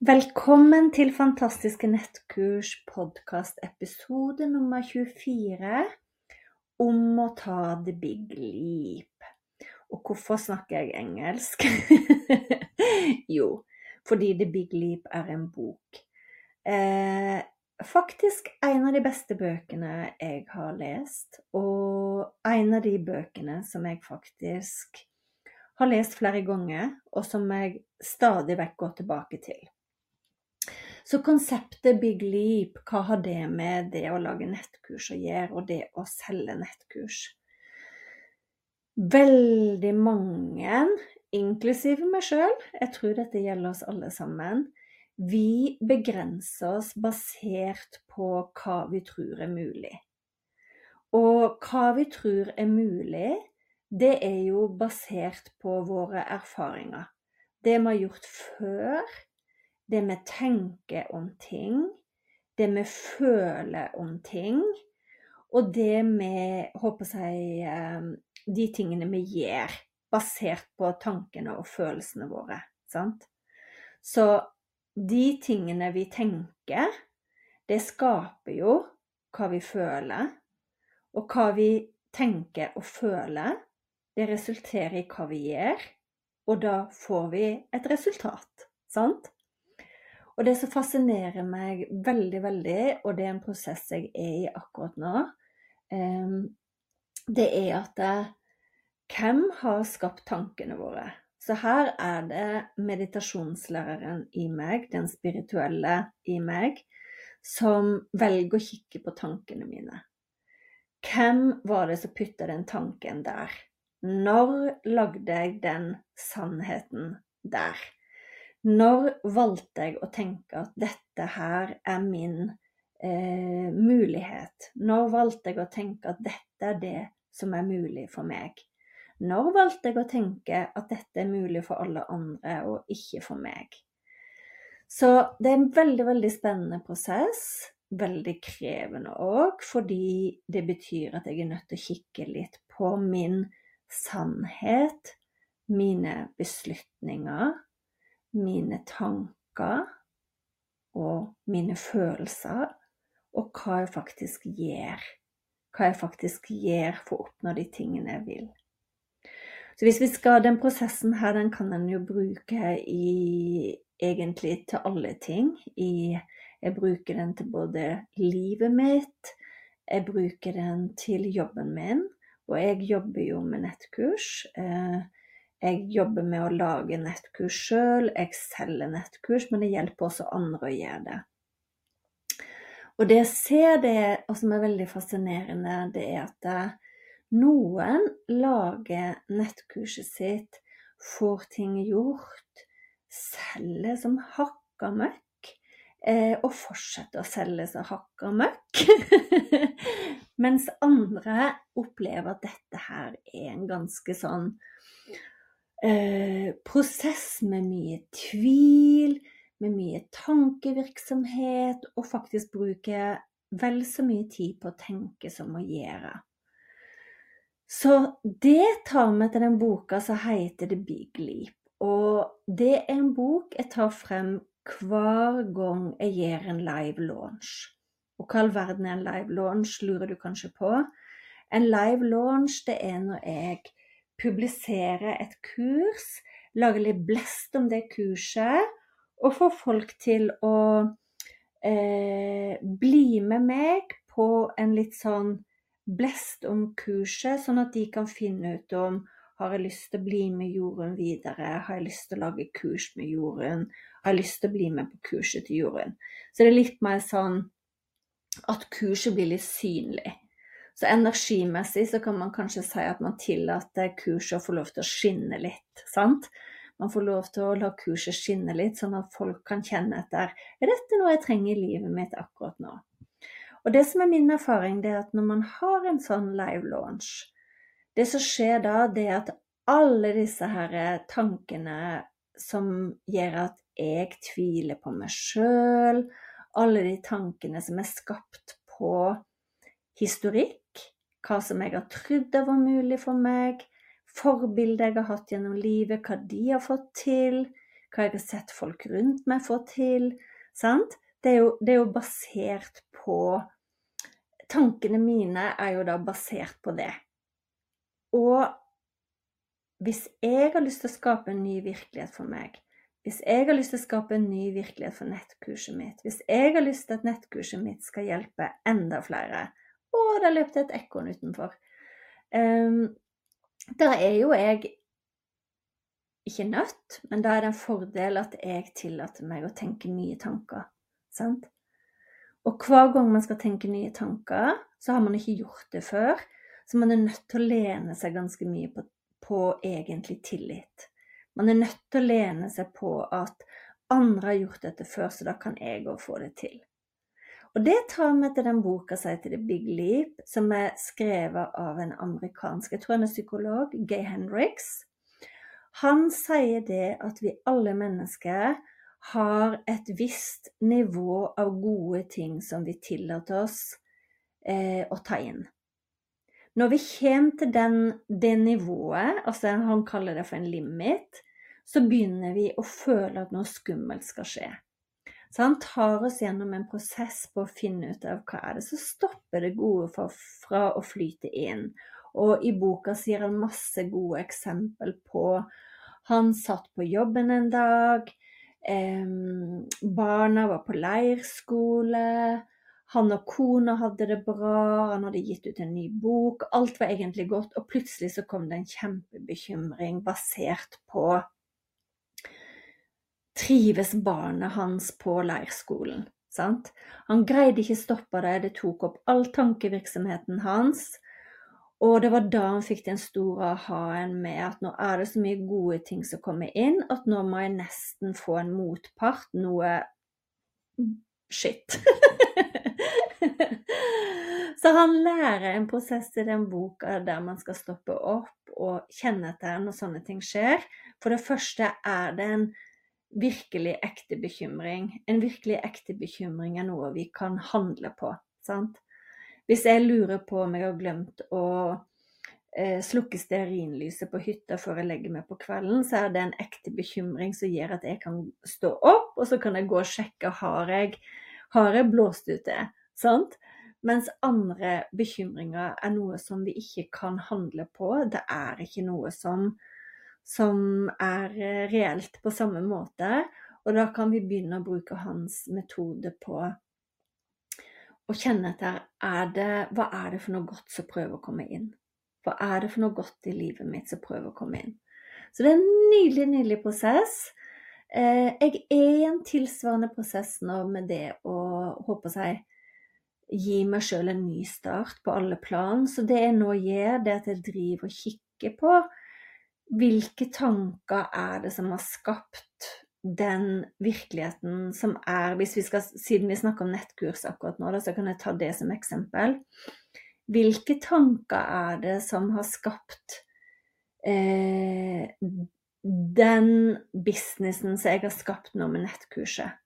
Velkommen til Fantastiske nettkurs podkast episode nummer 24 om å ta the big leap. Og hvorfor snakker jeg engelsk? jo, fordi The Big Leap er en bok. Eh, faktisk en av de beste bøkene jeg har lest, og en av de bøkene som jeg faktisk har lest flere ganger, og som jeg stadig vekk går tilbake til. Så konseptet Big Leap, hva har det med det å lage nettkurs å gjøre, og det å selge nettkurs? Veldig mange, inklusive meg sjøl, jeg tror dette gjelder oss alle sammen, vi begrenser oss basert på hva vi tror er mulig. Og hva vi tror er mulig, det er jo basert på våre erfaringer. Det vi har gjort før, det vi tenker om ting, det vi føler om ting, og det vi håper jeg eh, De tingene vi gjør basert på tankene og følelsene våre. Sant? Så de tingene vi tenker, det skaper jo hva vi føler. Og hva vi tenker og føler, det resulterer i hva vi gjør. Og da får vi et resultat. Sant? Og det som fascinerer meg veldig, veldig, og det er en prosess jeg er i akkurat nå, ehm, det er at eh, hvem har skapt tankene våre? Så her er det meditasjonslæreren i meg, den spirituelle i meg, som velger å kikke på tankene mine. Hvem var det som putta den tanken der? Når lagde jeg den sannheten der? Når valgte jeg å tenke at dette her er min eh, mulighet? Når valgte jeg å tenke at dette er det som er mulig for meg? Når valgte jeg å tenke at dette er mulig for alle andre og ikke for meg? Så det er en veldig, veldig spennende prosess. Veldig krevende òg, fordi det betyr at jeg er nødt til å kikke litt på min sannhet, mine beslutninger, mine tanker og mine følelser, og hva jeg faktisk gjør. Hva jeg faktisk gjør for å oppnå de tingene jeg vil. Så hvis vi skal, Den prosessen her den kan en jo bruke i, egentlig til alle ting. I, jeg bruker den til både livet mitt, jeg bruker den til jobben min. Og jeg jobber jo med nettkurs. Eh, jeg jobber med å lage nettkurs sjøl, jeg selger nettkurs, men det hjelper også andre å gjøre det. Og det jeg ser, det, og som er veldig fascinerende, det er at eh, noen lager nettkurset sitt, får ting gjort, selger som hakka møkk, eh, og fortsetter å selge som hakka møkk. Mens andre opplever at dette her er en ganske sånn eh, prosess med mye tvil, med mye tankevirksomhet, og faktisk bruke vel så mye tid på å tenke som å gjøre. Så det tar vi til den boka som heter The Big Leap. Og det er en bok jeg tar frem hver gang jeg gjør en live launch. Og hva all verden er en live launch, lurer du kanskje på. En live launch det er når jeg publiserer et kurs, lage litt blest om det kurset, og få folk til å eh, bli med meg på en litt sånn blest om kurset, sånn at de kan finne ut om har jeg lyst til å bli med Jorunn videre? Har jeg lyst til å lage kurs med Jorunn? Har jeg lyst til å bli med på kurset til Jorunn? Så det er litt mer sånn at kurset blir litt synlig. Så energimessig så kan man kanskje si at man tillater kurset å få lov til å skinne litt. sant? Man får lov til å la kurset skinne litt, sånn at folk kan kjenne etter er dette noe jeg trenger i livet mitt akkurat nå. Og det som er min erfaring, det er at når man har en sånn live launch, det som skjer da, det er at alle disse her tankene som gjør at jeg tviler på meg sjøl, alle de tankene som er skapt på historikk, hva som jeg har trodd var mulig for meg, forbilder jeg har hatt gjennom livet, hva de har fått til, hva jeg har sett folk rundt meg få til. Sant? Det er, jo, det er jo basert på Tankene mine er jo da basert på det. Og hvis jeg har lyst til å skape en ny virkelighet for meg, hvis jeg har lyst til å skape en ny virkelighet for nettkurset mitt, hvis jeg har lyst til at nettkurset mitt skal hjelpe enda flere Å, der løp et ekorn utenfor. Um, da er jo jeg ikke nødt, men da er det en fordel at jeg tillater meg å tenke nye tanker. Sant? Og hver gang man skal tenke nye tanker, så har man ikke gjort det før. Så man er nødt til å lene seg ganske mye på, på egentlig tillit. Man er nødt til å lene seg på at andre har gjort dette før, så da kan jeg òg få det til. Og det tar meg til den boka som heter The Big Leap, som er skrevet av en amerikansk jeg tror han er psykolog, Gay Hendricks. Han sier det at vi alle mennesker har et visst nivå av gode ting som vi tillater oss eh, å ta inn. Når vi kommer til den, det nivået, altså han kaller det for en limit, så begynner vi å føle at noe skummelt skal skje. Så han tar oss gjennom en prosess på å finne ut av hva er det som stopper det gode fra, å flyte inn. Og i boka sier han masse gode eksempel på Han satt på jobben en dag, eh, barna var på leirskole, han og kona hadde det bra, han hadde gitt ut en ny bok. Alt var egentlig godt, og plutselig så kom det en kjempebekymring basert på Trives barnet hans på leirskolen? Sant? Han greide ikke stoppe det, det tok opp all tankevirksomheten hans. Og det var da han fikk den store aha-en med at nå er det så mye gode ting som kommer inn, at nå må jeg nesten få en motpart, noe shit. Så han lærer en prosess i den boka der man skal stoppe opp og kjenne etter når sånne ting skjer. For det første er det en virkelig ekte bekymring. En virkelig ekte bekymring er noe vi kan handle på. sant? Hvis jeg lurer på om jeg har glemt å eh, slukke stearinlyset på hytta før jeg legger meg på kvelden, så er det en ekte bekymring som gjør at jeg kan stå opp, og så kan jeg gå og sjekke har jeg har jeg blåst ute. Sant? Mens andre bekymringer er noe som vi ikke kan handle på. Det er ikke noe som, som er eh, reelt på samme måte. Og da kan vi begynne å bruke hans metode på å kjenne etter er det, hva er det for noe godt som prøver å komme inn. Hva er det for noe godt i livet mitt som prøver å komme inn. Så det er en nydelig, nydelig prosess. Eh, jeg er i en tilsvarende prosess nå med det å håpe seg gi meg sjøl en ny start på alle plan. Så det jeg nå gjør, det at jeg driver og kikker på hvilke tanker er det som har skapt den virkeligheten som er hvis vi skal, Siden vi snakker om nettkurs akkurat nå, så kan jeg ta det som eksempel. Hvilke tanker er det som har skapt eh, den businessen som jeg har skapt nå med nettkurset?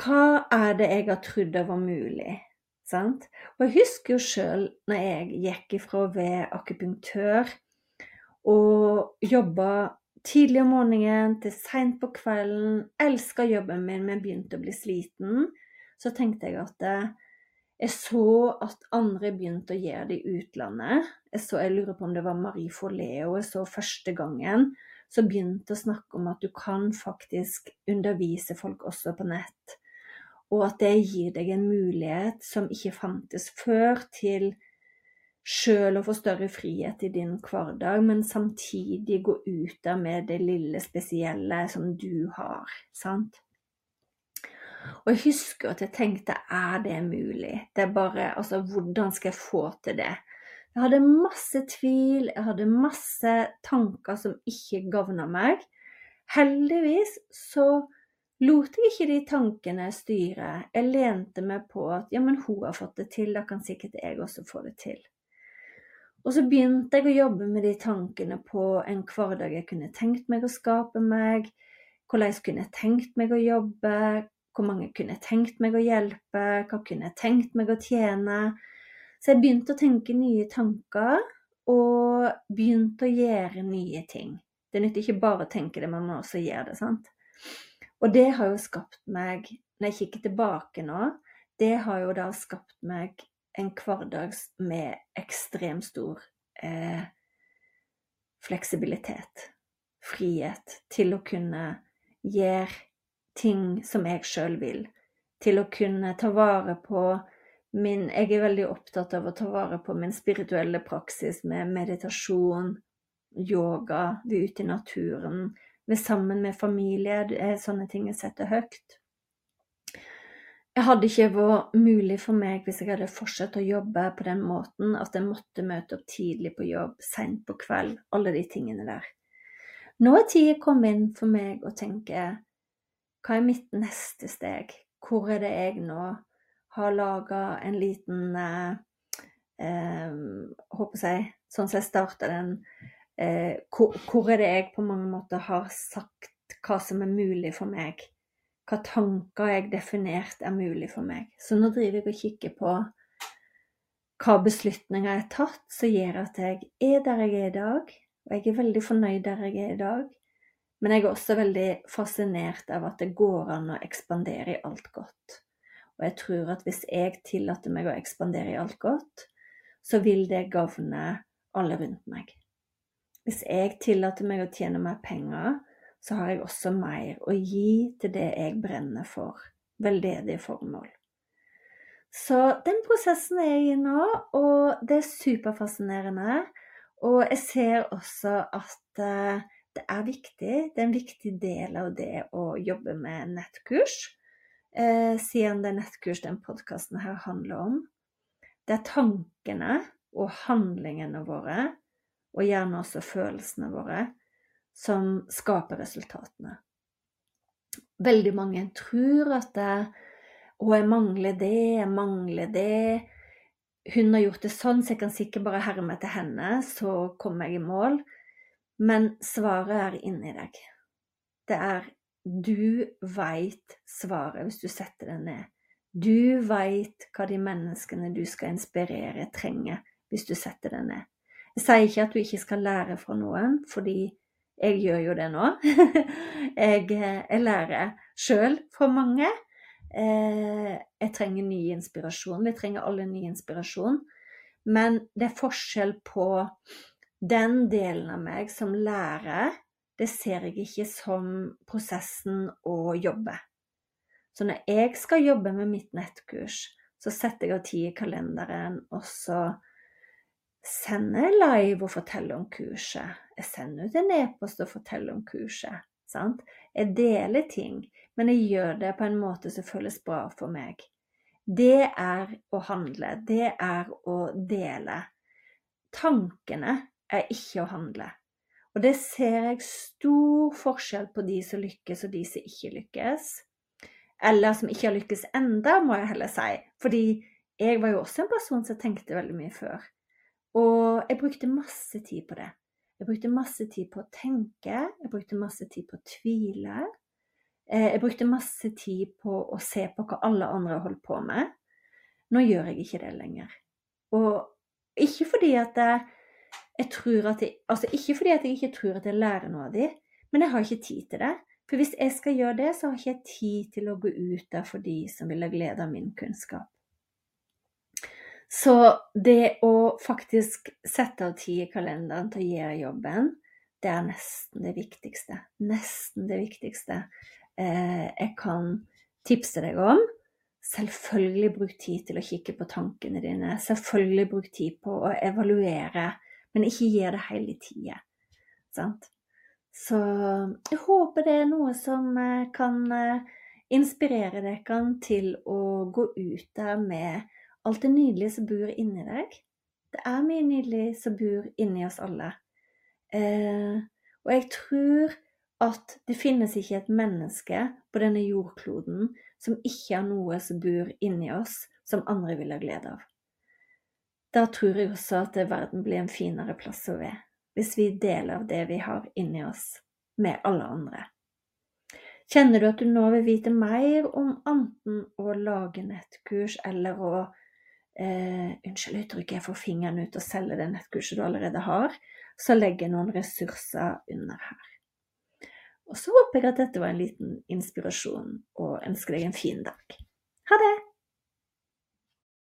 hva er det jeg har trodd det var mulig? Sant? Og jeg husker jo sjøl når jeg gikk ifra være akupunktør og jobba tidlig om morgenen til seint på kvelden, elska jobben min, men begynte å bli sliten, så tenkte jeg at eh, Jeg så at andre begynte å gjøre det i utlandet. Jeg, så, jeg lurer på om det var Marie Forleo jeg så første gangen, som begynte å snakke om at du kan faktisk undervise folk også på nett. Og at det gir deg en mulighet som ikke fantes før, til sjøl å få større frihet i din hverdag, men samtidig gå ut der med det lille spesielle som du har. sant? Og jeg husker at jeg tenkte er det mulig? Det er bare Altså, hvordan skal jeg få til det? Jeg hadde masse tvil, jeg hadde masse tanker som ikke gagna meg. Heldigvis så lot jeg ikke de tankene styre. Jeg lente meg på at ja, men hun har fått det til, da kan sikkert jeg også få det til. Og så begynte jeg å jobbe med de tankene på en hverdag jeg kunne tenkt meg å skape meg. Hvordan jeg kunne tenkt meg å jobbe, hvor mange kunne jeg tenkt meg å hjelpe? Hva kunne jeg tenkt meg å tjene? Så jeg begynte å tenke nye tanker, og begynte å gjøre nye ting. Det nytter ikke bare å tenke det, man må også gjøre det. sant? Og det har jo skapt meg, når jeg kikker tilbake nå, det har jo da skapt meg en hverdag med ekstremt stor eh, fleksibilitet. Frihet til å kunne gjøre ting som jeg sjøl vil. Til å kunne ta vare på min Jeg er veldig opptatt av å ta vare på min spirituelle praksis med meditasjon, yoga, vi er ute i naturen, vi er sammen med familie. Sånne ting jeg setter høyt. Jeg hadde ikke vært mulig for meg hvis jeg hadde fortsatt å jobbe på den måten at jeg måtte møte opp tidlig på jobb, seint på kveld, alle de tingene der. Nå er tida kommet inn for meg å tenke hva er mitt neste steg? Hvor er det jeg nå har laga en liten eh, eh, Håper jeg, sånn som jeg starta den eh, hvor, hvor, er det jeg på mange måter har sagt hva som er mulig for meg? Hva tanker jeg definert er mulig for meg? Så nå driver jeg og kikker på hva beslutninger jeg har tatt som gjør at jeg er der jeg er i dag. Og jeg er veldig fornøyd der jeg er i dag. Men jeg er også veldig fascinert av at det går an å ekspandere i alt godt. Og jeg tror at hvis jeg tillater meg å ekspandere i alt godt, så vil det gagne alle rundt meg. Hvis jeg tillater meg å tjene mer penger, så har jeg også mer å gi til det jeg brenner for, veldedige formål. Så den prosessen er jeg i nå, og det er superfascinerende. Og jeg ser også at eh, det er viktig. Det er en viktig del av det å jobbe med nettkurs, eh, siden det er nettkurs den podkasten her handler om. Det er tankene og handlingene våre, og gjerne også følelsene våre, som skaper resultatene. Veldig mange tror at det, å, jeg mangler det, jeg mangler det. Hun har gjort det sånn, så jeg kan sikkert bare herme til henne, så kommer jeg i mål. Men svaret er inni deg. Det er du veit svaret hvis du setter det ned. Du veit hva de menneskene du skal inspirere, trenger hvis du setter det ned. Jeg sier ikke at du ikke skal lære fra noen, fordi jeg gjør jo det nå. jeg, jeg lærer sjøl fra mange. Eh, jeg trenger ny inspirasjon. Vi trenger alle ny inspirasjon. Men det er forskjell på den delen av meg som lærer, det ser jeg ikke som prosessen å jobbe. Så når jeg skal jobbe med mitt nettkurs, så setter jeg av tid i kalenderen, og så sender live og forteller om kurset. Jeg sender ut en e-post og forteller om kurset. Sant? Jeg deler ting, men jeg gjør det på en måte som føles bra for meg. Det er å handle. Det er å dele. Tankene er ikke å handle. Og det ser jeg stor forskjell på de som lykkes og de som ikke lykkes. Eller som ikke har lykkes enda, må jeg heller si. Fordi jeg var jo også en person som tenkte veldig mye før. Og jeg brukte masse tid på det. Jeg brukte masse tid på å tenke, jeg brukte masse tid på å tvile. Eh, jeg brukte masse tid på å se på hva alle andre holdt på med. Nå gjør jeg ikke det lenger. Og ikke fordi at jeg, jeg tror at jeg, altså Ikke fordi at jeg ikke tror at jeg lærer noe av dem, men jeg har ikke tid til det. For hvis jeg skal gjøre det, så har jeg ikke tid til å gå ut der for de som vil ha glede av min kunnskap. Så det å faktisk sette av tid i kalenderen til å gjøre jobben, det er nesten det viktigste. Nesten det viktigste eh, jeg kan tipse deg om. Selvfølgelig bruk tid til å kikke på tankene dine. Selvfølgelig bruk tid på å evaluere, men ikke gi det hele tida. Sant? Så jeg håper det er noe som eh, kan eh, inspirere dere til å gå ut der med alt det nydelige som bor inni deg. Det er mye nydelig som bor inni oss alle. Eh, og jeg tror at det finnes ikke et menneske på denne jordkloden som ikke har noe som bor inni oss, som andre vil ha glede av. Da tror jeg også at verden blir en finere plass å være, hvis vi deler det vi har inni oss, med alle andre. Kjenner du at du nå vil vite mer om enten å lage nettkurs eller å eh, Unnskyld uttrykket, jeg får fingeren ut og selger det nettkurset du allerede har, så legger jeg noen ressurser under her. Og så håper jeg at dette var en liten inspirasjon, og ønsker deg en fin dag. Ha det!